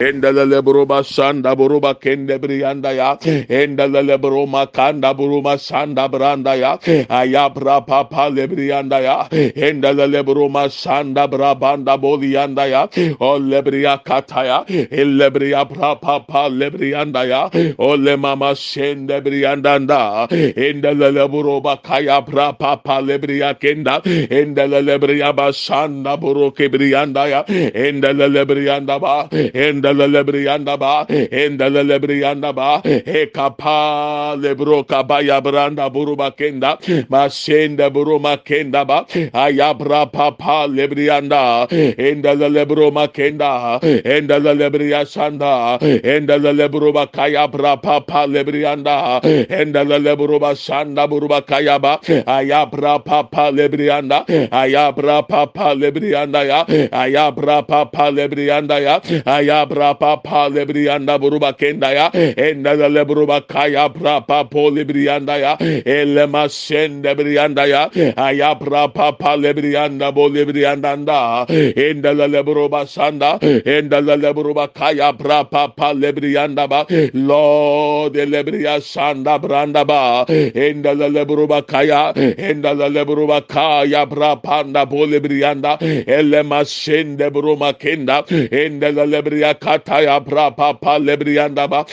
Endele buruba sanda buruba kende brianda ya. Endele buruma kanda buruma sanda branda ya. Hmm. Ayabra papa lebrianda ya. Endele buruma sanda brabanda bolianda ya. Hmm. O lebria kataya. Hmm. Elebria papa lebrianda ya. O le mama sende brianda da. Endele buruba kaya papa lebria kenda. Endele lebria basanda buruke brianda ya. Endele lebrianda ba. Endele lebrianda ba enda lebrianda ba e kapa lebro kabaya branda buruba kenda masenda buruma kenda ba ayabra papa lebrianda enda lebro makenda enda lebria sanda enda lebro kaya bra papa lebrianda enda lebro sanda buruba kaya ba ayabra papa lebrianda ayabra papa lebrianda ya ayabra papa lebrianda ya ayabra brapa pa lebrianda buruba kenda ya eh. enda la buruba kaya brapa po lebrianda ya eh. ele masende brianda ya eh. aya brapa pa lebrianda bo lebrianda nda enda la buruba sanda enda la buruba kaya brapa pa lebrianda ba lord lebria sanda branda ba enda la buruba kaya enda la buruba kaya brapa nda bo lebrianda ele masende buruma kenda enda lebria kataya bra papa lebrianda ba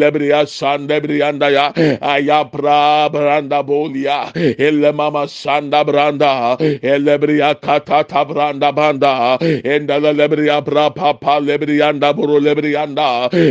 lebria sanda brianda ya aya bra branda bolia ele mama sanda branda elebria katata branda banda enda lebria bra papa lebrianda buru lebrianda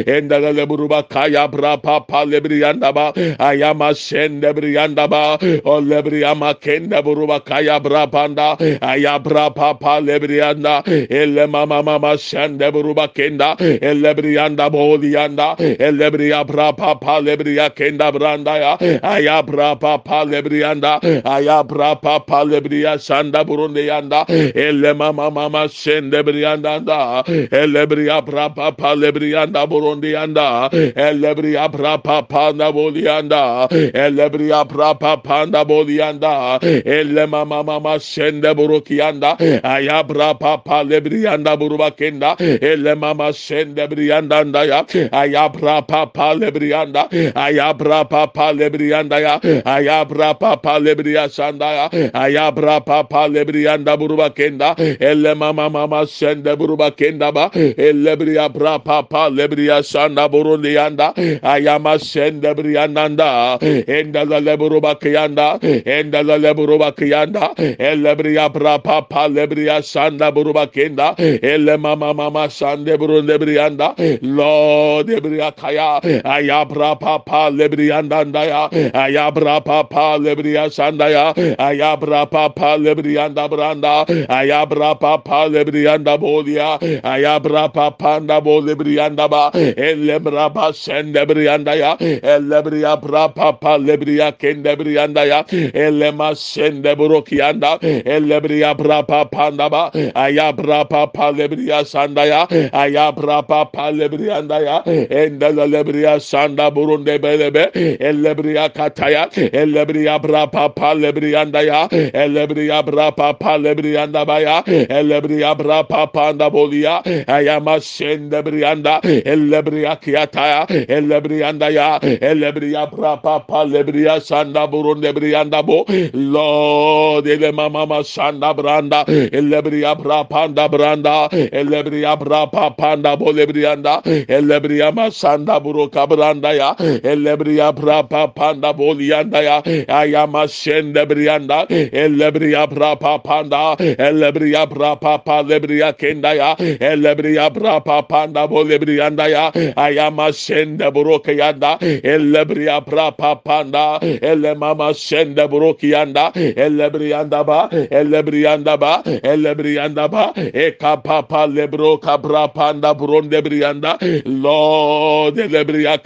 enda leburu ba kaya bra papa lebrianda ba aya masende brianda ba o lebria makenda buru ba kaya bra banda aya bra papa lebrianda ele mama mama sende buru ba kenda elebrianda bolianda elebria brapa pa lebria kenda branda ya aya brapa pa lebrianda aya brapa pa lebria sanda burundi yanda ele mama mama sende brianda da elebria brapa pa lebrianda burundi yanda elebria brapa pa na bolianda elebria brapa pa na bolianda ele mama mama sende burukianda aya brapa pa lebrianda buruba kenda ele mama sende brianda da ya ayabra papa lebrianda ayabra papa lebrianda ya ayabra papa lebria sanda ya ayabra papa lebrianda buruba kenda elle mama mama sende buruba kenda ba. Elebria bra papa lebria sanda burundi yanda ayama sende brianda da enda la leburuba kiyanda enda la leburuba kiyanda elebria bra papa lebria sanda buruba kenda elle mama mama sande burunde brianda lord ebria kaya ayabra papa lebrianda ndaya ayabra papa lebria sandaya ayabra papa lebrianda branda ayabra papa lebrianda bolia ayabra papa nda bo lebrianda ba elebra ba sende brianda ya elebria bra papa lebria kende brianda ya elema sende brokianda elebria bra papa nda ba ayabra papa lebria sandaya ayabra rapa palebriyanda ya. Endelebriya sanda burunde belebe. Ellebriya kataya. Ellebriya brapa palebriyanda ya. Ellebriya brapa palebriyanda baya. Ellebriya brapa panda bolia. Ayama sendebriyanda ellebriya kiyataya ellebriyanda ya. Ellebriya brapa palebriya sanda burunde briyanda bo. Lord ele mama sanda branda. Ellebriya brapa panda branda. Ellebriya brapa panda bolebriyanda elebriyama sanda buru kabranda ya elebriya prapa panda boliyanda ya ayama şende briyanda elebriya prapa panda elebriya prapa palebriya kenda ya elebriya prapa panda bolebriyanda ya ayama şende buru kayanda elebriya prapa panda elemama şende buru kiyanda elebriyanda ba elebriyanda ba elebriyanda ba ekapa palebro kapra panda buru bronde brianda lord lebria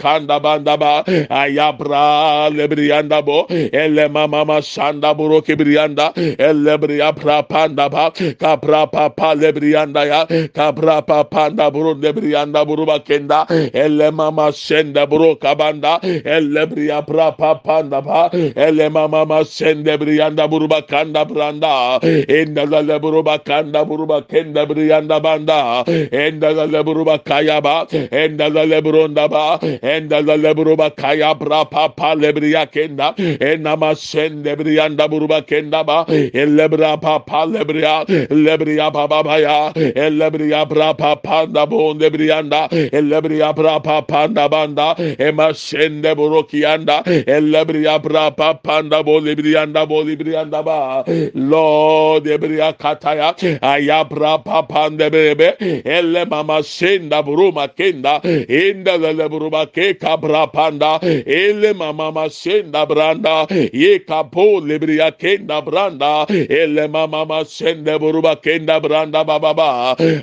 banda ba ayabra lebrianda bo ele mama ma sanda buro kibrianda elebria pra panda ba kabra papa lebrianda ya kabra panda bronde brianda buruba kenda ele mama senda buro kabanda elebria pra panda ba ele mama ma sende brianda buruba kanda branda enda la buruba kanda buruba kenda brianda banda enda la buruba kaya ba enda la lebronda ba enda la lebruba kaya bra papa lebriya kenda enama sende brianda buruba kenda ba elebra papa lebriya lebriya baba baya elebriya bra papa da bon lebriyanda elebriya bra papa da banda ema sende burokianda elebriya bra papa da bo lebriyanda bo lebriyanda ba lord lebriya kataya ayabra papa de bebe elle mama senda buruma kenda inda lele buruma ke kabra panda elle mama senda branda ye kapo lebriya kenda branda elle mama senda buruma kenda branda baba ba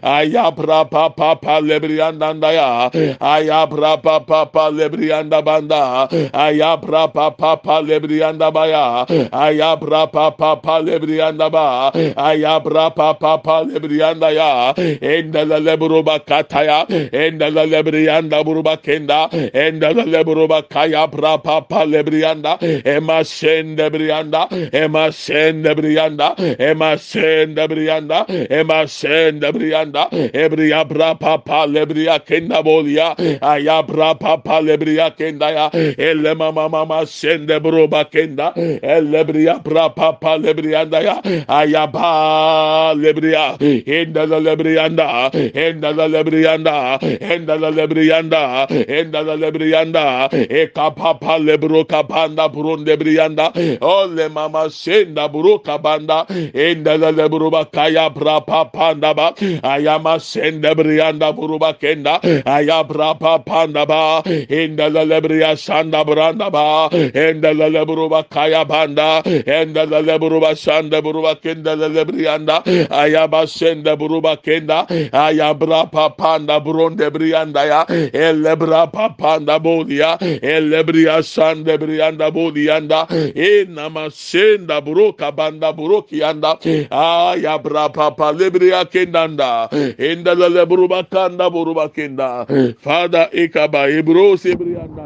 ayabra papa pa lebriyanda ya ayabra papa pa lebriyanda banda ayabra papa pa lebriyanda baya ayabra papa pa lebriyanda ba ayabra papa pa lebriyanda ya endele leburuba kataya endele lebriyanda buruba kenda endele leburuba kaya brapa pa lebriyanda ema sende briyanda ema sende briyanda ema sende briyanda ema sende briyanda ebriya brapa pa lebriya kenda bolia. Aya brapa pa lebriya kenda ya. Elle mama mama sende buruba kenda elle briya brapa pa lebriyanda ya. Aya ba lebriya endele lebriyanda enda la lebriyanda enda la lebriyanda enda la lebriyanda e kapapa lebro kapanda burunde briyanda ole mama senda buru kabanda enda la lebro bakaya bra papanda ba ayama senda briyanda buru bakenda ayabra papanda ba enda la lebriya sanda branda ba enda la lebro bakaya banda enda la lebro basanda buru bakenda la lebriyanda ayaba senda buru bakenda ayabra papanda bronde brianda ya elebra papanda bolia elebria sande brianda bolianda e namasenda buroka banda buroki anda ayabra papa lebria kendanda enda lebru bakanda buru bakenda fada ekaba ebro sebrianda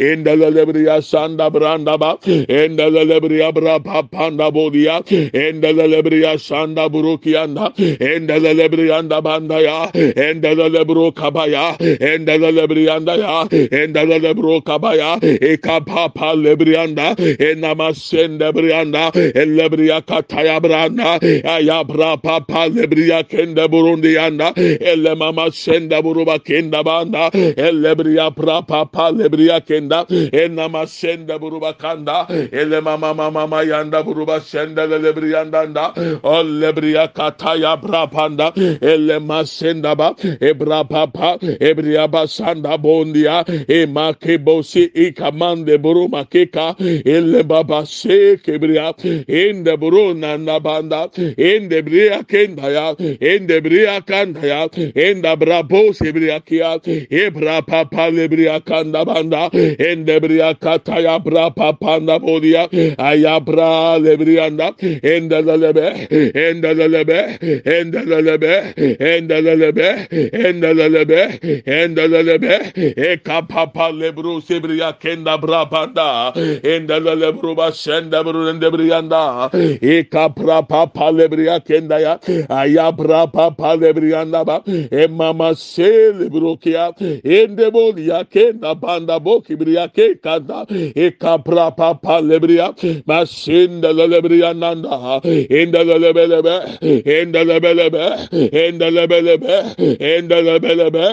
enda lebria sanda branda ba enda lebria bra papanda bolia enda lebria sanda buroki anda enda lebrianda banda ya enda endelele bro kabaya endelele briyanda ya. Endelele bro kabaya e kapapa lebriyanda e namasen lebriyanda elebriya kataya branda e ya bra papa lebriya kende burundi yanda. Elle mama sende buruba kende banda elebriya pra papa lebriya kenda e, e namasen de buruba kanda elle mama mama yanda buruba sende lebriyanda da o lebriya kataya bra panda. Elle masenda ba ebra papa ebria basanda bondia e make bosi e kamande buru makeka ele baba se kebria ende buru nanda banda ende bria kenda ya ende bria kanda ya enda brabo sebria kia ebra papa lebria kanda banda ende bria kata ya bra papa nda bodia ayabra lebrianda ende lebe ende lebe ende lebe ende lebe ende lebe endelelebe endelelebe ekapapa lebru sebriya kenda brabanda endelelebru başende brunende briyanda ekaprapa lebriya e kenda ya ayaprapa lebriyanda ba emama sel brukiya endebol ya kenda banda boki briya ke kanda ekaprapa lebriya başende lebriyanda endelelebelebe endelebelebe endelebelebe endelebelebe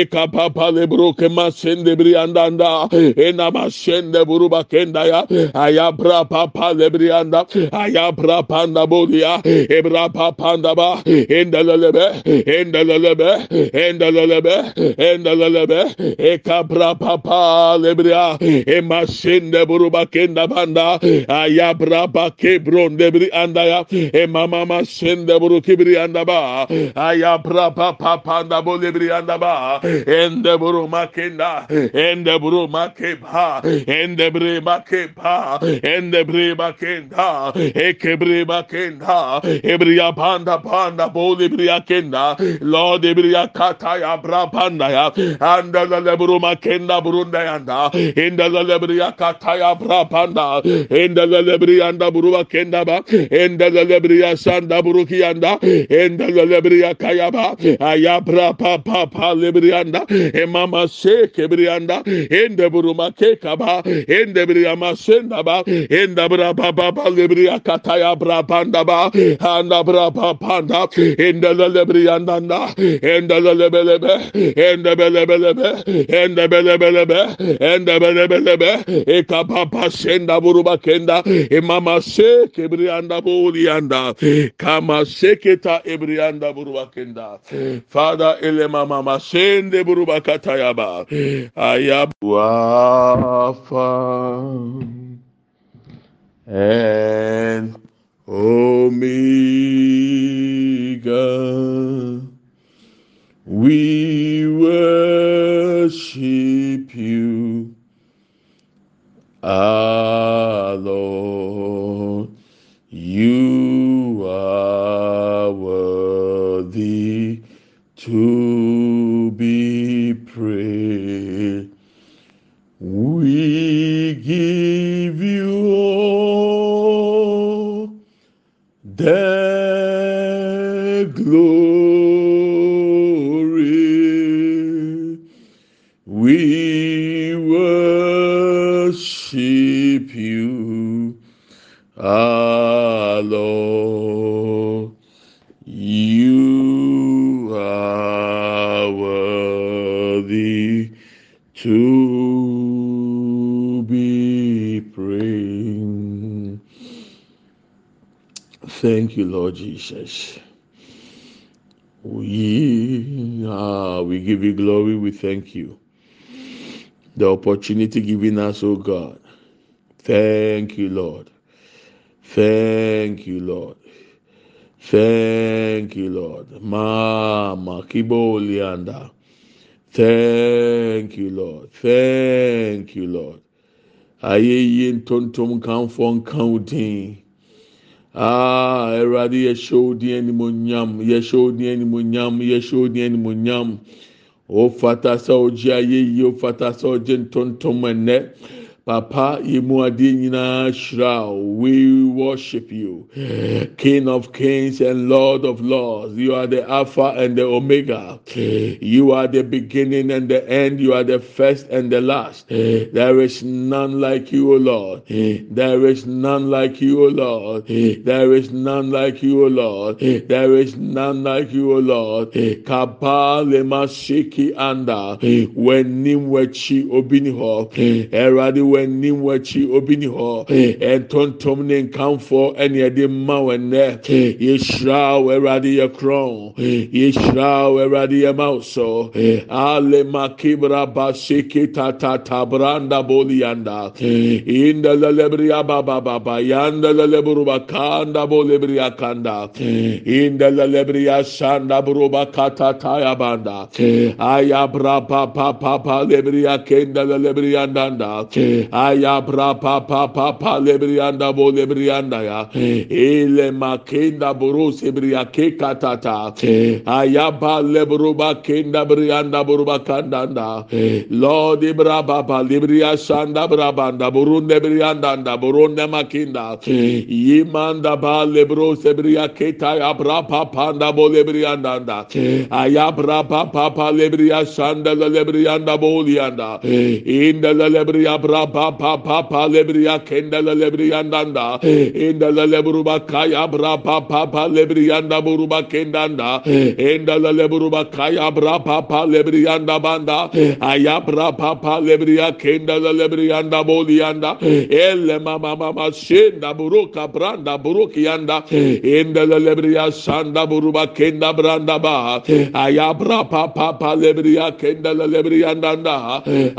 ikapapalı brukema sende bir yandan da enama sende buruba kendaya ayabra papalı bir yanda ayabra panda bodia ebra papanda ba endelelebe endelelebe endelelebe endelelebe ekabra papalı bir ya ema sende buruba kenda banda ayabra bakebron de bir andaya emamama sende buruki bir yanda ba ayabra papapa panda bo lebri anda ba. Ende buru makenda. Ende buru makeba. Ende bre makeba. Ende bre makenda. Ekebre makenda. Ebria panda panda boli bria kenda. Lord ebria kata ya bra panda ya. Anda la lebru makenda burunda yanda. Enda la lebria kata ya bra panda. Enda la lebria anda buru makenda ba. Enda la lebria sanda buruki yanda enda la lebria kaya ba aya bra pa pa pa lebrianda e mama se kebrianda ende buruma ke kaba ende briama senda ba. Enda bra pa pa pa lebria kataya bra panda ba. Anda bra pa panda ende lebrianda ende lebelebe ende belebelebe ende belebelebe ende belebelebe e kapa pa senda buruma kenda e mama se kebrianda bolianda kama seketa ebrianda buruma kenda Father, elema mama sende buruba and Omega. We worship you, our Lord. The glory. We worship you, our Lord. Thank you, Lord Jesus. We ah, we give you glory. We thank you. The opportunity given us, oh God. Thank you, Lord. Thank you, Lord. Thank you, Lord. Mama Kibolianda. Thank you, Lord. Thank you, Lord. Ayeye ntontom kanfo nkan din. Ah, yɛhyɛ wo din animonyam, wo din animonyam, wo din animonyam. O fata ɔgye ayeye, o fata sɛ ɔgye ntontom ɛnɛ. Papa, we worship you, King of kings and Lord of lords. You are the Alpha and the Omega. You are the beginning and the end. You are the first and the last. There is none like you, O Lord. There is none like you, O Lord. There is none like you, O Lord. There is none like you, O Lord. Kapa lema anda. When nimwechi obini. Eradi when nimwechi obini ho. Entontom ne nkamfo ɛne ɛde ma wɔn nɛ. Yeshra eradi yɛ kron. Yeshra eradi yɛ ma so. Ale makibra basiki tata tabranda bolianda. Inda lelebria baba baba yanda lelebruba kanda bolebria kanda. Inda lelebria shanda bruba kata taya banda. Ayabra papa papa Aya bra pa pa pa pa lebriyanda bo lebriyanda ya. Ele makenda buru sebriya ke katata. Aya ba lebruba kenda briyanda buruba kandanda. Lord ibra ba ba lebriya shanda brabanda burun lebriyanda da burun ne makinda. Yimanda ba lebro sebriya keta ya bra pa pa da bo lebriyanda da. Aya bra pa pa pa lebriya shanda lebriyanda bo liyanda. Inda lebriya bra ba ba ba ba lebriya kendele lebriyandan da indele lebruba kaya bra ba ba ba lebriyanda buruba kendanda indele lebruba kaya bra ba ba lebriyanda banda aya bra ba ba lebriya kendele lebriyanda boliyanda elle mama mama şenda buruka branda buruk yanda indele lebriya sanda buruba kenda branda ba aya bra ba ba ba lebriya kendele lebriyandan da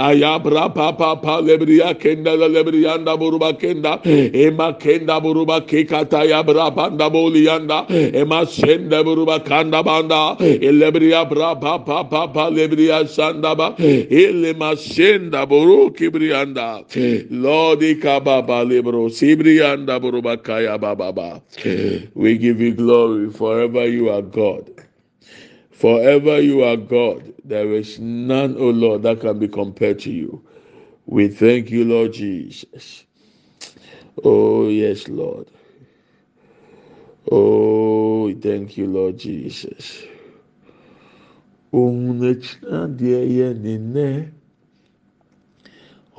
aya bra ba ba ba lebriya lebria kenda lebrianda buruba kenda. Ema kenda buruba kekata yabra banda bolianda. Ema shenda buruba kanda banda. Elebria bra papa papa lebria sandaba. Ele mashenda buruki brianda. Lord ikababa lebro sibrianda buruba kaya baba. We give you glory forever you are God. Forever you are God. There is none, O Lord, that can be compared to you. We thank you, Lord Jesus. Oh, yes, Lord. Oh, thank you, Lord Jesus. ohun akyina deɛ yɛ ne nɛ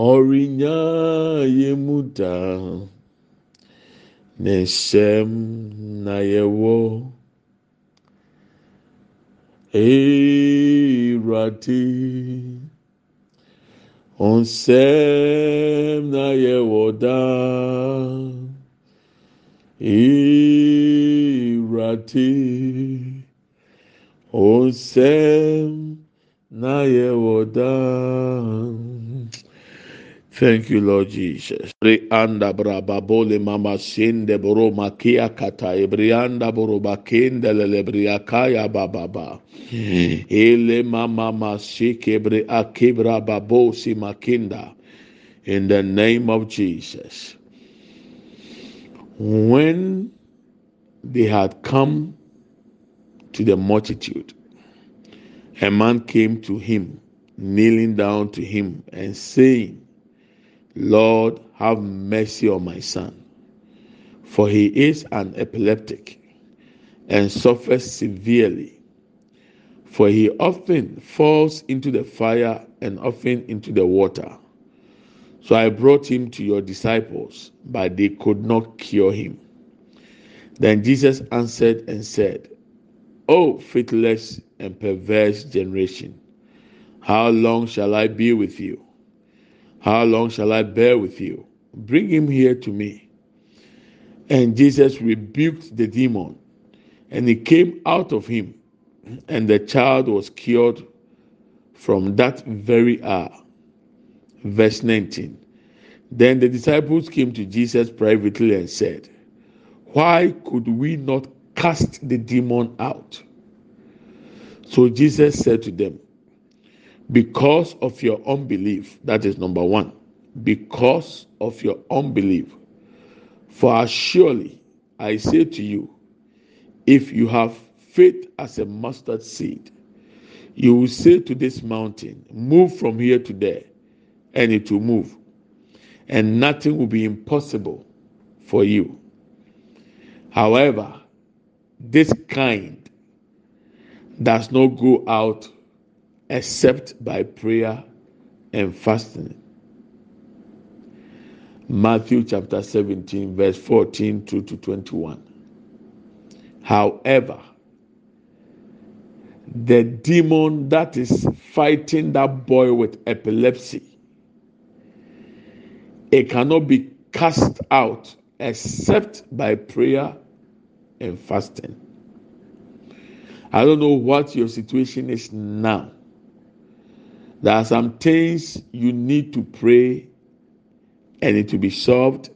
ɔrenya yɛ mu daa ne nsɛm na yɛwɔ ewurade ɔnsɛm na yɛwɔ daa ewurade ɔnsɛm na yɛwɔ daa. Thank you, Lord Jesus. Anda braba bole mama sinde boro makia kata ebrianda boro bakende lelebria kaya bababa. Hmm. Ele mama masike bre akibra babosi makinda. In the name of Jesus. When they had come to the multitude. A man came to him, kneeling down to him, and saying, Lord, have mercy on my son, for he is an epileptic and suffers severely. For he often falls into the fire and often into the water. So I brought him to your disciples, but they could not cure him. Then Jesus answered and said, O faithless and perverse generation, how long shall I be with you? How long shall I bear with you? Bring him here to me. And Jesus rebuked the demon, and he came out of him, and the child was cured from that very hour. Verse 19. Then the disciples came to Jesus privately and said, Why could we not cast the demon out. So Jesus said to them, Because of your unbelief, that is number one, because of your unbelief. For surely I say to you, if you have faith as a mustard seed, you will say to this mountain, Move from here to there, and it will move, and nothing will be impossible for you. However, this kind does not go out except by prayer and fasting. Matthew chapter 17, verse 14 to 21. However, the demon that is fighting that boy with epilepsy, it cannot be cast out except by prayer and fasting. I don't know what your situation is now. There are some things you need to pray and it will be solved.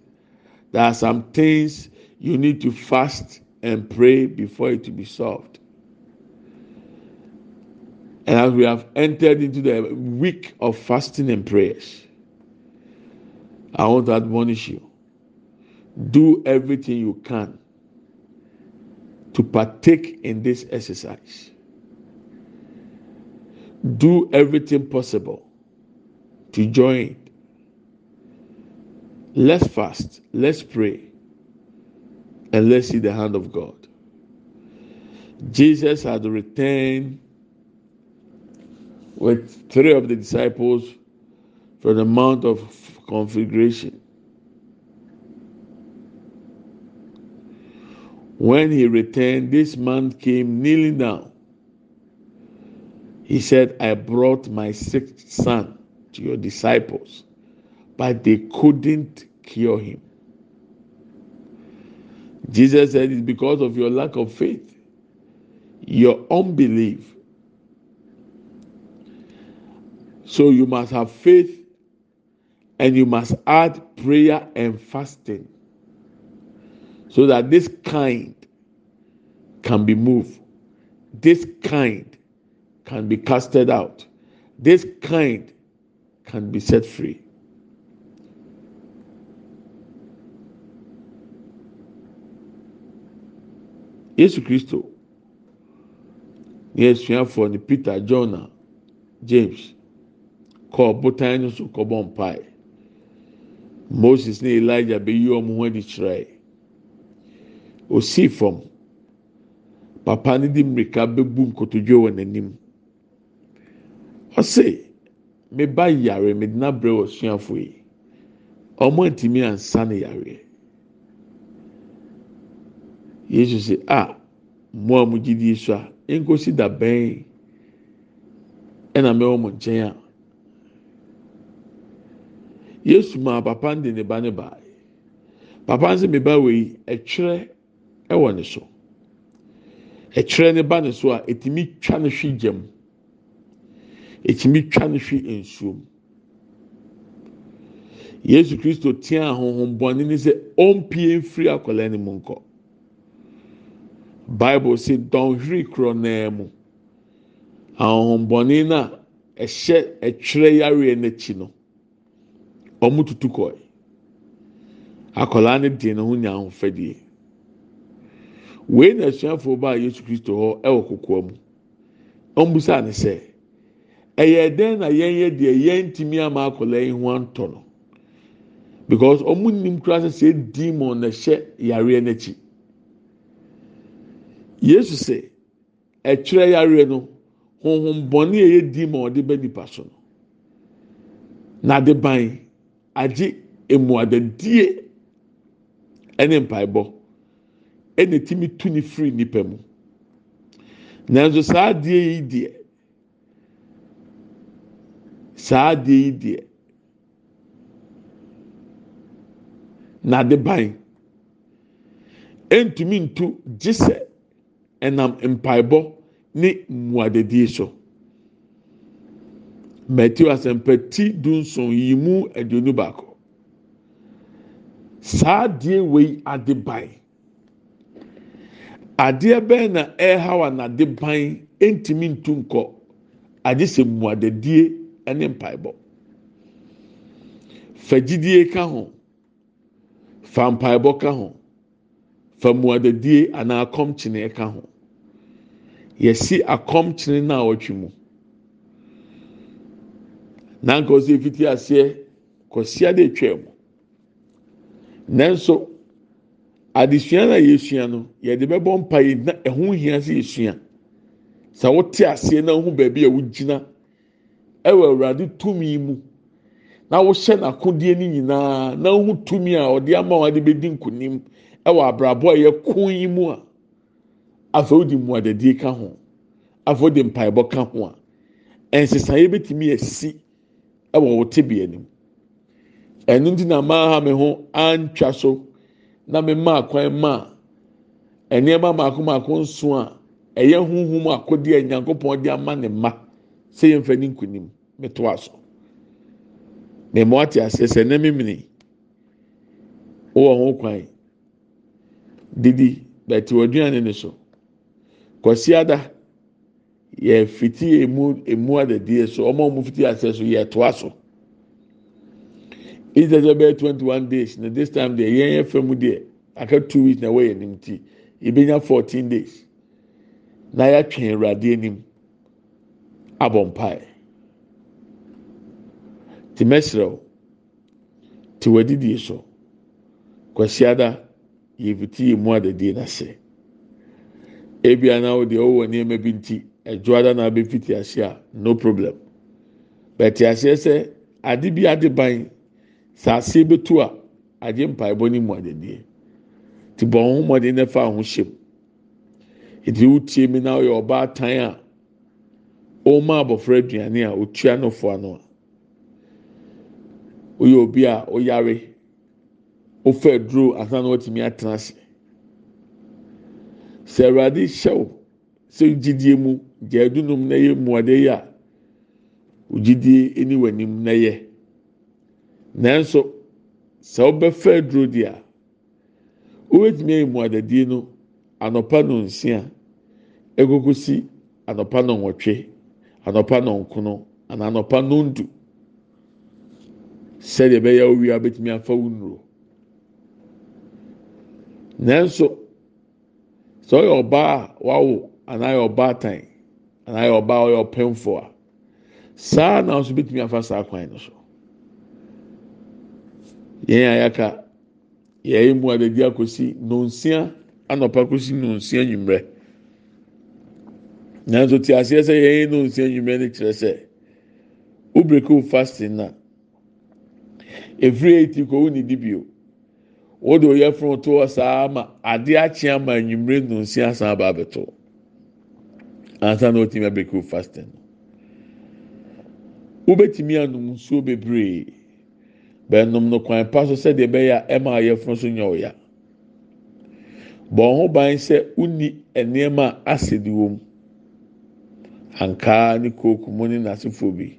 There are some things you need to fast and pray before it will be solved. And as we have entered into the week of fasting and prayers, I want to admonish you do everything you can to partake in this exercise. Do everything possible to join. Let's fast, let's pray, and let's see the hand of God. Jesus had returned with three of the disciples from the Mount of Configuration. When he returned, this man came kneeling down. He said, I brought my sick son to your disciples, but they couldn't cure him. Jesus said, It's because of your lack of faith, your unbelief. So you must have faith and you must add prayer and fasting so that this kind can be moved, this kind can be casted out, this kind can be set free. yesu kristo ne asuafoɔ ne peter john james kɔɔ botan no so kɔbɔ mpae. Moses ne elijah bɛyi wɔn ho adi kyerɛ osii fam. Papa no de mmirika bɛbu nkotodwe wɔ n'anim ɔse meba yare medina brɛ wɔ suafo yi ɔmo ntumi ansa ne yare yesu sɛ a mo a mo gyidie so a nkosi da bɛn ɛna mɛwɔ mo nkyɛn a yesu maa papa de ne ba ne ba papa nso me ba wɔ yi ɛtwerɛ ɛwɔ ne so ɛtwerɛ ne ba ne so a etumi twa ne hwi gyam etumi twa ne hwi nsuom. Yesu kristo tia ahohombɔne ne sɛ ɔmpie mfiri akwadaa ne mu nkɔ. Bible sɛ dɔnhwere korɔ naa mu. Ahohombɔne na ɛhyɛ ɛtwerɛ yareɛ n'akyi no wɔn tutu kɔɛ akwadaa no deɛ ne ho nya ahofadie. Wei na asuafoɔ baa yesu kristo hɔ ɛwɔ kokoa mu. Wɔn busa ne sɛ ɛyɛ dɛn na yɛn yɛ deɛ yɛn ntumi ama akwadaa yi ho antɔ no? Because wɔn nim kura sɛ sɛ demon na ɛhyɛ yareɛ n'akyi. Yesu sɛ ɛtwerɛ yareɛ no honhom bɔnne a ɛyɛ demon ɔde bɛ nipa so no na ade ban agye emuadadie ɛne mpaebɔ ɛna etimi tu ne firi nipa mu. Nanso saa adeɛ yi deɛ saa adeɛ yi deɛ na ade ban. Ɛntumi ntu gye sɛ ɛnam mpaebɔ ne mmuadadie so. Matthew asɛmpati dunson yi mu aduonu baako. Saa adeɛ wei ade ban. Adeɛ bɛn na ɛrehaw a n'ade ban ntumi ntu nkɔ agye sɛ mmuadadie ne mpaebɔ. Fagyidie ka ho. Fa mpaebɔ ka ho. Fa mmuadadie anaa akɔmkyene ka ho. Yɛsi akɔmkyene no a wɔtwe mu. Nanka ɔsɛ efiti aseɛ kɔsia de twɛ mu. Nanso adesua na yɛsua no yɛde bɛbɔ mpa yi na ɛho hia sɛ yɛsua sɛ wote aseɛ na ho baabi a wogyina ɛwɔ awurade tumi mu. Na wohyɛ n'akodeɛ no nyinaa na ho tumi a ɔde ama wɔn ade bɛdi nkunim ɛwɔ abrabɔ a yɛ kon yi mu a afei wodi mmuadadie ka ho. Afei wodi mpaebɔ ka ho a nsesaeɛ bɛtumi asi ɛwɔ wo tebea nim ɛno ti na maa ha me ho antwa so na me maa kwan maa nneɛma mako mako nso a ɛyɛ huhum akodeɛ nyankopɔn de ama ne mma sɛ yɛn mfa ne nkunim me to aso mɛmɔ ate aseɛ sɛ ne mimini wowɔ ho kwan. Didi bɛte w'aduane ne so. Kwasi ada yɛ fiti emu emu adadie so. Ɔmo a ɔmo fiti aseɛ so yɛ toa so. Eyi sɛ bɛyɛ twenty one days na this time deɛ yɛn yɛ fɛ mu deɛ aka two weeks na wɔyɛ nim ti ebenya fourteen days. Na yɛatwɛn awurade anim abɔ mpae te mɛsirɛw te w'adidie so. Kwasi ada yɛ emu adadie n'ase. Ebi anaw deɛ ɔwɔ nneɛma bi nti ɛdwoada na abɛfiti ase a no problem. Bɛte aseɛ sɛ ade bi ade ban sɛ ase bɛtu a agye mpaebɔ ne mu adadie. Te bɔ ɔho mmɔden na fa ho hyɛm. Eti wotie mi na ɔyɛ ɔbaa a ɔma abɔfra aduane a otua no fo ano a oyɛ obi a ɔyare ofa aduro asan na ɔtumi atena ase. Sɛ awurade hyɛw sɛ gyidie mu gya adunum na yɛ mmuade yi a gyidie ani w'anim na yɛ nanso sɛ wobɛfa aduro di a wobɛtumi ayɛ mmuadadie no anɔpa no nsia ekoko si anɔpa no nwɔtwe. anɔpa nɔnkono anaa anɔpa nondu sɛdeɛ ɛbɛyɛ owia bɛtumi afa wo nnuro. Nanso sɛ ɔyɛ ɔbaa a wawo anaa yɛ ɔbaa tan anaa ɔbaa a ɔyɛ ɔpɛnfo a saa na nso bɛtumi afa saa kwan no so. Yɛn a yɛaka yɛyɛ mu adadi akosi nonsia anɔpa kosi nonsia nwummerɛ nanso te aseɛ sɛ yɛyɛ nonsia nwummerɛ no kyerɛ sɛ wo break wo fasting na. Efiri eti ko wo ni di bio. Wo de oyɛ funu to saa ama ade akyi ama enyimire nonsi asan aba abɛto. Ansa na otimi abreak wo fasting wobɛtumi anum nsuo bebree. Bɛnum no kwan pa so sɛdeɛ ɛbɛyɛ a ɛma ayɛ funu so nyɛ ɔya bɔn ho ban sɛ wuni nneɛma acid wɔ mu ankaa ne coke mu ne n'asefoɔ bi.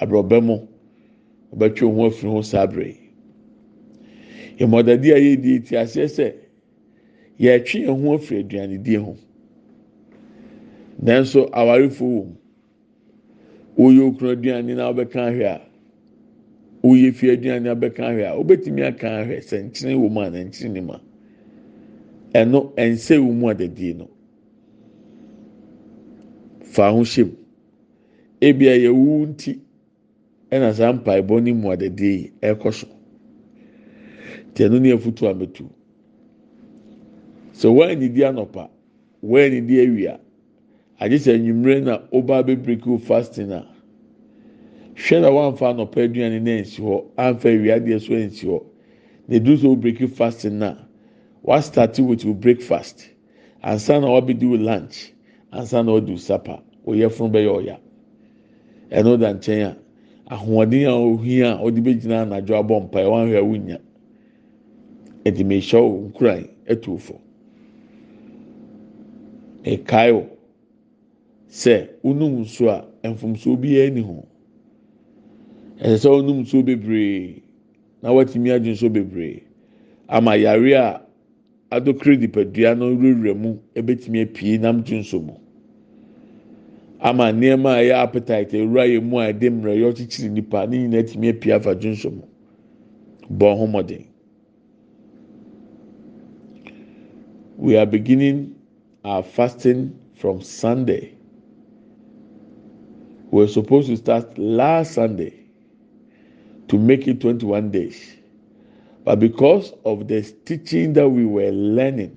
Aborɔbɛ mu. Ɔbɛtwe ho afiri ho saa abere yɛmɔdade a yɛdi ti aseɛ sɛ yɛtwe yɛn ho afiri aduane die ho. Nanso awarefo wɔ mu. Woyɛ okunu aduane na ɔbɛka ahwɛ a woyɛ fi aduane abɛka ahwɛ a wobɛtumi aka ahwɛ. Sɛ nkyene wɔ mu a na nkyene ne mu a. Ɛno ɛnsɛ wɔ mu adadie no fa ho hyɛ mu ebi a yɛwu nti ɛna saa mpaebɔ ne mu adadie yi ɛkɔ so. Te ɛno ne afutu ametu sɛ wɔn anidi anɔpa wɔn anidi awia agye sɛ enyimire na ɔba abɛbreki fasting a hwɛ na wɔamfa anɔpa aduane na nsi hɔ amfa awia deɛ so nsi hɔ. Na edu so breki fasting na wa start with your breakfast. Ansa na wabɛdi wo lunch ansa na wadi wo supper oyɛ funu bɛyɛ ɔya ɛno da nkyɛn a ahoɔden a ohia a ɔde bɛgyina anadwo abɔ mpa ɛwɔ ahwɛ awunya ɛde mehyɛ wo nkuran ɛtu fo ɛkae wo sɛ wonum nso a mfomsoɔ biara ni ho. Ɛsɛ sɛ wonum nsuo bebree na watumi agye nsuo bebree ama yare a adokere nipadua no wurawura mu ebetumi apue nam gye nso mu ama nneɛma a ɛyɛ appetite ewura yɛ mu a ɛde mmerɛ yɛ ɔkyekyere nipa ne nyinaa atumi apue afa gye nso mu. Bɔ ho mmɔden. We are beginning our fasting from sunday. We were supposed to start last sunday to make it twenty-one days. But because of the teaching that we were learning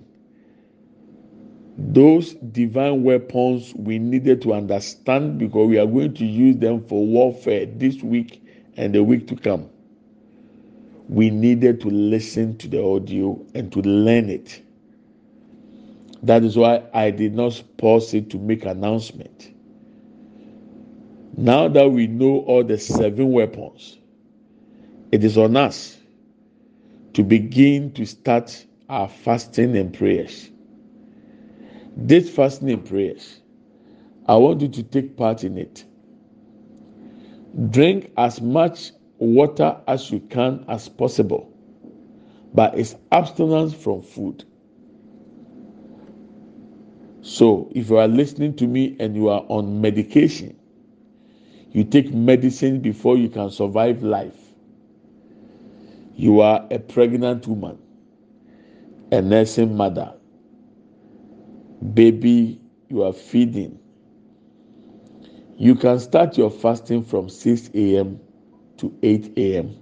those divine weapons we needed to understand because we are going to use them for warfare this week and the week to come. We needed to listen to the audio and to learn it. That is why I did not pause it to make announcement. Now that we know all the seven weapons, it is on us to begin to start our fasting and prayers. This fasting and prayers, I want you to take part in it. Drink as much water as you can as possible, but it's abstinence from food. So, if you are listening to me and you are on medication, you take medicine before you can survive life. You are a pregnant woman, a nursing mother, baby you are feeding. You can start your fasting from 6 a.m. to 8 a.m.,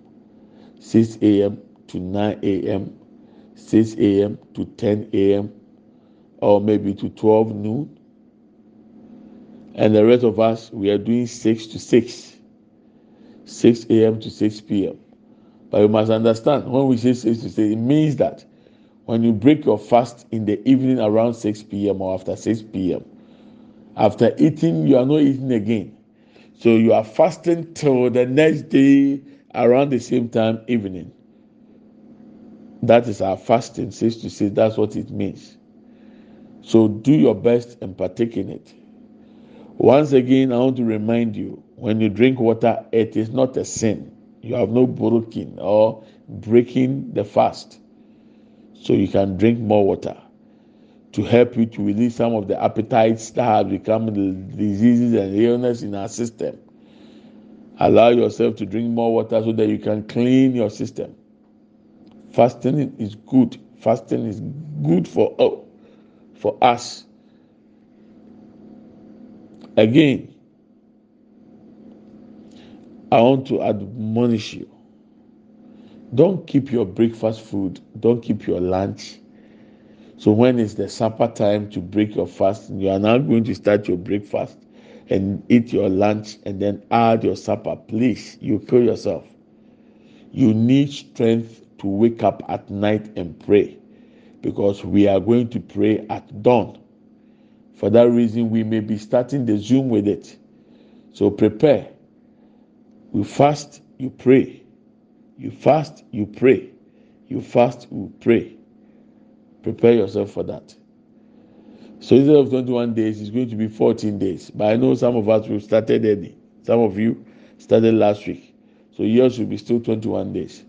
6 a.m. to 9 a.m., 6 a.m. to 10 a.m., or maybe to 12 noon. And the rest of us, we are doing 6 to 6, 6 a.m. to 6 p.m. But you must understand when we say 6 to 6, it means that when you break your fast in the evening around 6 p.m. or after 6 p.m., after eating, you are not eating again. So you are fasting till the next day around the same time evening. That is our fasting, 6 to 6. That's what it means. So do your best and partake in it. Once again, I want to remind you when you drink water, it is not a sin. You have no broken or breaking the fast. So you can drink more water to help you to release some of the appetites that have become the diseases and illness in our system. Allow yourself to drink more water so that you can clean your system. Fasting is good. Fasting is good for oh, for us. Again, I want to admonish you. Don't keep your breakfast food. Don't keep your lunch. So when it's the supper time to break your fast, you are now going to start your breakfast and eat your lunch and then add your supper. Please, you kill yourself. You need strength to wake up at night and pray because we are going to pray at dawn. For that reason, we may be starting the Zoom with it. So prepare. You fast, you pray. You fast, you pray. You fast, you pray. Prepare yourself for that. So instead of 21 days, it's going to be 14 days. But I know some of us will started early. Some of you started last week. So yours will be still 21 days.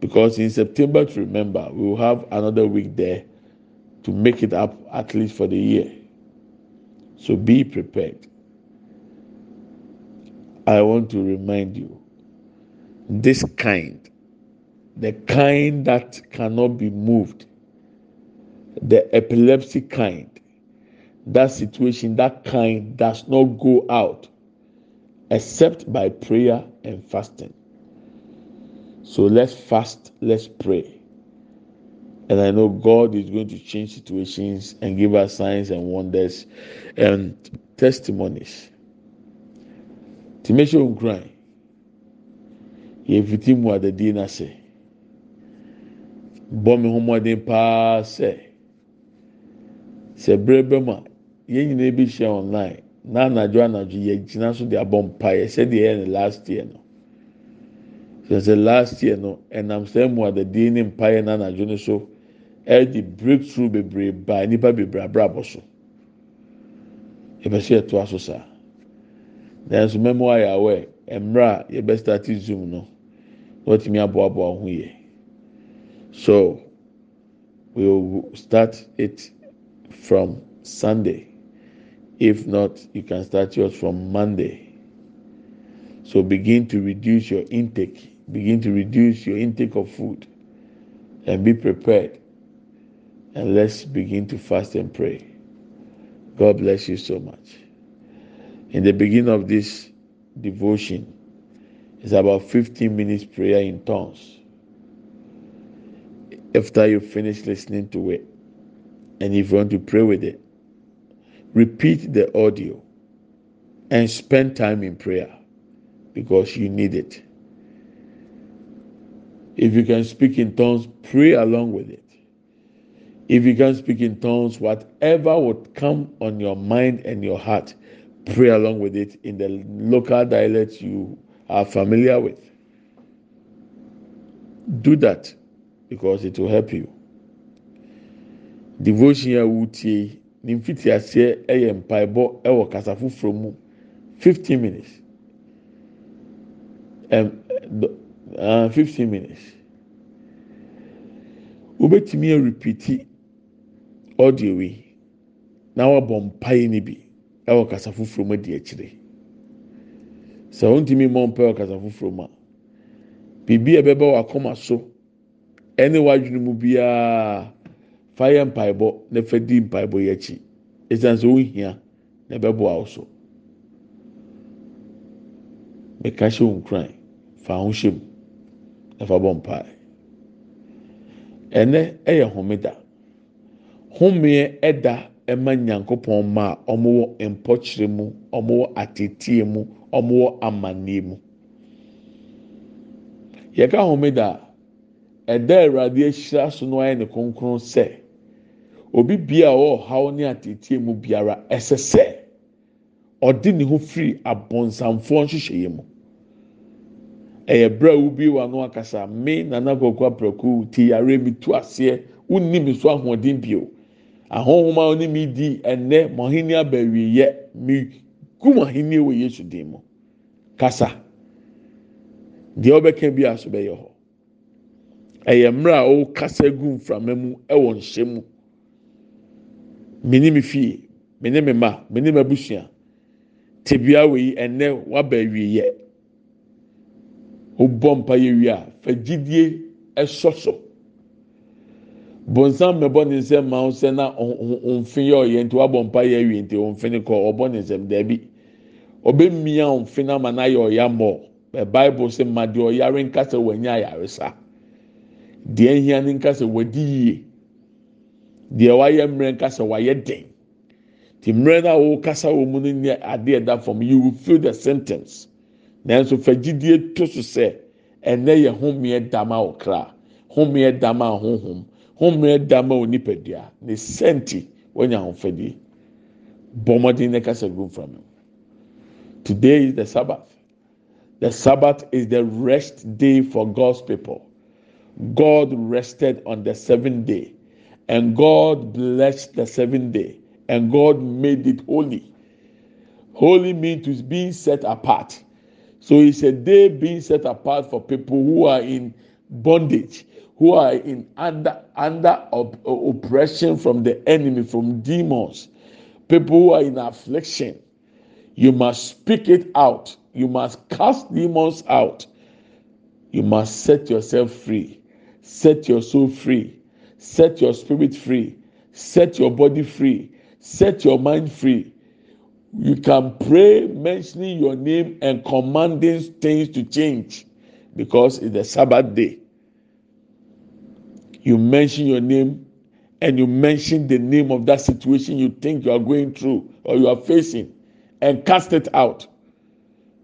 Because in September, to remember, we will have another week there to make it up at least for the year. So be prepared. I want to remind you this kind, the kind that cannot be moved, the epilepsy kind, that situation, that kind does not go out except by prayer and fasting. So let's fast, let's pray. And I know God is going to change situations and give us signs and wonders and testimonies. Timesha Nkran, yɛfiti mu adadi n'ase. Bɔ me ho mmɔden paa sɛ sɛ bere bɛ mu a yɛn nyinaa bi hyia online na anadwo anadwo yɛ gyina so de abɔ mpaeɛ sɛdeɛ yɛ no last year no. Sɛ sɛ last year no ɛnam sɛ mu adadi ne mpaeɛ na anadwo no so ɛde breakthrough bebree baa nipa bebree abrabɔ so yɛbɛ sɛ yɛto aso saa nanso mɛmo ayɛ awɛ mmerɛ a yɛbɛ start zoom no wɔtumi aboaboa ho yɛ so we will start it from sunday. If not you can start yours from monday. So begin to reduce your intake. Begin to reduce your intake of food and be prepared. And let's begin to fast and pray. God bless you so much. In the beginning of this devotion, it's about 15 minutes prayer in tongues. After you finish listening to it, and if you want to pray with it, repeat the audio and spend time in prayer because you need it. If you can speak in tongues, pray along with it. If you can speak in tongues, whatever would come on your mind and your heart, pray along with it in the local dialect you are familiar with. Do that because it will help you. Devotion a wutie ne mfiti aseɛ yɛ mpaebɔ wɔ kasa foforɔ mu fifteen minutes um, uh, fifteen minutes wobɛtumi arepiti audio wi na wabɔ mpae no bi ɛwɔ kasa foforɔ mu adi akyire sɛ wontumi mmɔ mpae wɔ kasa foforɔ mu a biribi a ɛbɛba wɔ akoma so ɛne wadwene mu biara fa yɛ mpaebɔ na fa di mpaebɔ yɛ akyi. Ɛsiane sɛ ohia na ɛbɛboa wo so. Mɛka hyɛ wo nkuran fa ho mu na bɔ mpae. Ɛnɛ ɛyɛ homeda. Homeɛ ɛda ɛma nyankopɔn ma a wɔwɔ mpɔkyerɛ mu wɔwɔ atetie mu wɔwɔ amanneɛ mu. Yɛka homeda a ɛda awurade ahyira so no ayɛ ne kronkron sɛ obi bia a ɔwɔ ɔhaw ne atetie mu biara ɛsɛ sɛ ɔde ne ho firi abɔnsamfoɔ nhyehyɛeɛ mu. Ɛyɛ berɛ a wobi wɔ ano akasa me nana kɔkɔ aprɛko ti yare mi tu aseɛ wonni mi so ahoɔden bio. Ahohoma a ɔne mi di ɛnɛ mɔhini abɛwiyɛ mi gu mɔhini wɔ yesu dim mu kasa. Deɛ ɔbɛka bi aso bɛyɛ hɔ ɛyɛ mmerɛ a ɔkasa gu mframa mu ɛwɔ nhyɛ mu. Mene mi fie mene mi ma mene mi abusua tebea wɔ yi ɛnɛ waba awiyɛ wobɔ mpa yɛ wie a fa gyidie ɛsɔ so. Bonsam mɛbɔ ne nsɛm ma sɛ na ɔnfe yɛ ɔyɛ nti wabɔ mpa yɛ wie nti ne kɔ ɔbɔ ne nsɛm dɛbi ɔbɛmia ɔnfe na ma na yɛ ɔya mɔ ɛ baibul sɛ ma deɛ ɔyare nkasa wɔnyɛ ayaresa deɛ nhia ne nkasa wɔdi yie deɛ wayɛ mmerɛ nkasa wayɛ den. Ti mmerɛ no a wɔkasa wɔ mu no nyɛ adeɛ da fam you will feel the sentence. Nanso fɛgyidie to so sɛ ɛnɛ yɛ homeɛ dama ɔkra homeɛ dama ahohom homeɛ dama onipadua ne sɛnti wɔnya ahofadie bɔmmɔden ne kasa gu nfram mu today is the sabbath. The sabbath is the rest day for god's people. God rested on the seventh day and god blessed the seventh day and god made it holy. Holy means being set apart. So it's a day being set apart for people who are in bondage who are in under under op- oppression from the enemy from demons. People who are in affliction you must speak it out. You must cast demons out. You must set yourself free. Set your soul free. Set your spirit free. Set your body free. Set your mind free. You can pray mentioning your name and commanding things to change because it's the sabbath day. You mention your name and you mention the name of that situation you think you are going through or you are facing and cast it out.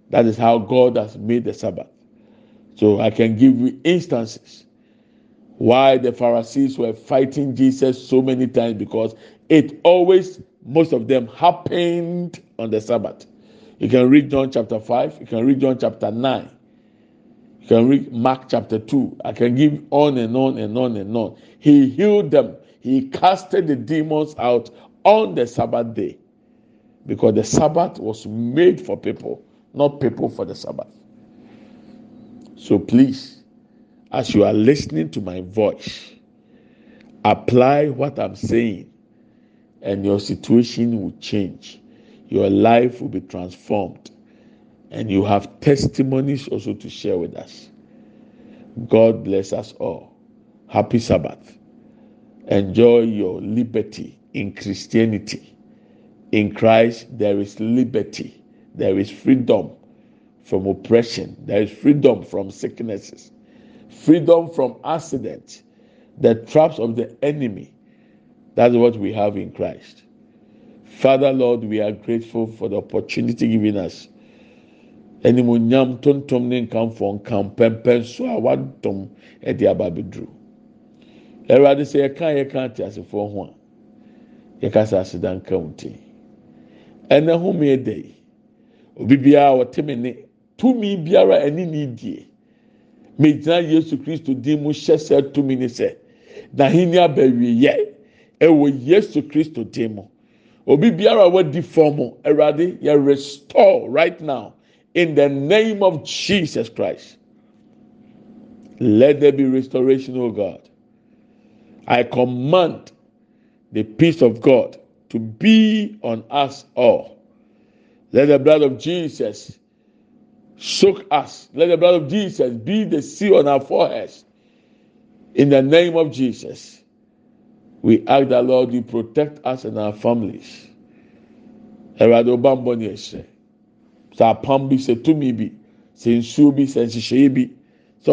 That is how God has made the Sabbath. So I can give you instances why the Pharisees were fighting Jesus so many times because it always, most of them happened on the Sabbath. You can read John chapter 5, you can read John chapter 9. You can read Mark chapter 2. I can give on and on and on and on. He healed them. He casted the demons out on the Sabbath day because the Sabbath was made for people, not people for the Sabbath. So please, as you are listening to my voice, apply what I'm saying, and your situation will change. Your life will be transformed and you have testimonies also to share with us. God bless us all. Happy Sabbath. Enjoy your liberty in Christianity. In Christ, there is liberty, there is freedom from oppression, there is freedom from sicknesses, freedom from accidents, the traps of the enemy. That's what we have in Christ. Father, Lord, we are grateful for the opportunity given us ti ɛnɛ ho mi ɛda yi obi biara wɔte me ne tumi biara ɛne ne die megyina yesu kristo din mu hyɛ sɛ tumi ne sɛ n'ahenni abɛwieyɛ ɛwɔ yesu kristo din mu obi biara wadi fam awurade yɛ restore right now in the name of Jesus Christ. Let there be restoration, O God. I command the peace of God to be on us all. Let the blood of Jesus soak us. Let the blood of Jesus be the seal on our foreheads. In the name of Jesus, we ask that Lord you protect us and our families. apam bi sɛ tumi bi sɛ nsuo bi nhyehyɛeɛ bi bi sɛ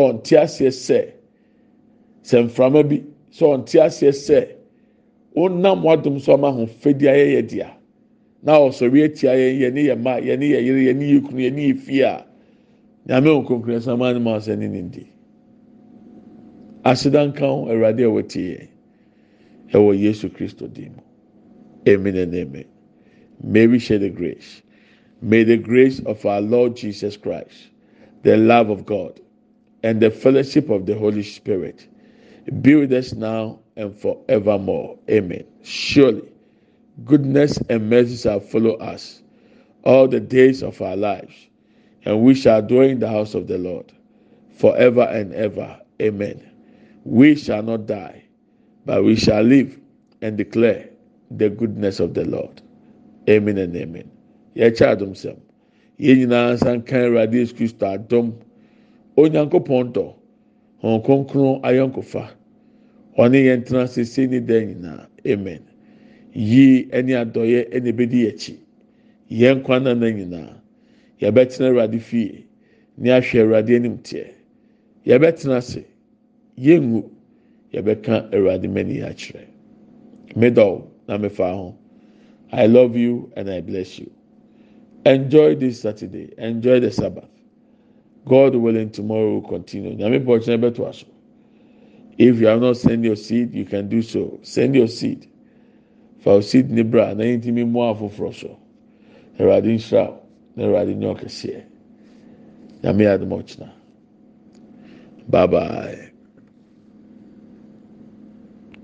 ɔnte aseɛ sɛ ɔnam wadom so ama ahofadi ayɛ yɛ dea. Na ɔsɔre atia yɛn yɛne yɛ mma yɛne yɛ yere yɛne yɛ kunu yɛne yɛ fie a nyame nkonkron ɛsan maa ne ma ɔsɛ ne ne ndi. Asedanka ho awurade a wɔte yɛ ɛwɔ yesu kristo dim amen and amen. May we share the grace. May the grace of our Lord Jesus Christ, the love of God, and the fellowship of the Holy Spirit be with us now and forevermore. Amen. Surely, goodness and mercy shall follow us all the days of our lives, and we shall dwell in the house of the Lord forever and ever. Amen. We shall not die, but we shall live and declare the goodness of the Lord. Amen and amen. yɛkyɛ adom sɛm yɛn nyinaa nsa nkan awurade yesu kristo adom onyankopɔn dɔ wɔn kronkron ayɔnkofa ɔne yɛn tena sese ne dan nyinaa amen yie ɛne adɔyɛ ɛna ebedi akyi yɛn kwan nana nyinaa yɛbɛtena awurade fie ne ahwɛ awurade anim teɛ yɛbɛtena ase yɛngu yɛbɛka awurade mani akyerɛ medɔw na mefa ho. I love you and I bless you. Enjoy this Saturday. Enjoy the Sabbath. God willing, tomorrow will continue. If you have not sent your seed, you can do so. Send your seed. For seed nibra na yɛntumi mu afoforɔ so. Awurade nhyira wo na Awurade nyɛ ɔkɛseɛ. Nyame adom ɔkyena. Bye bye.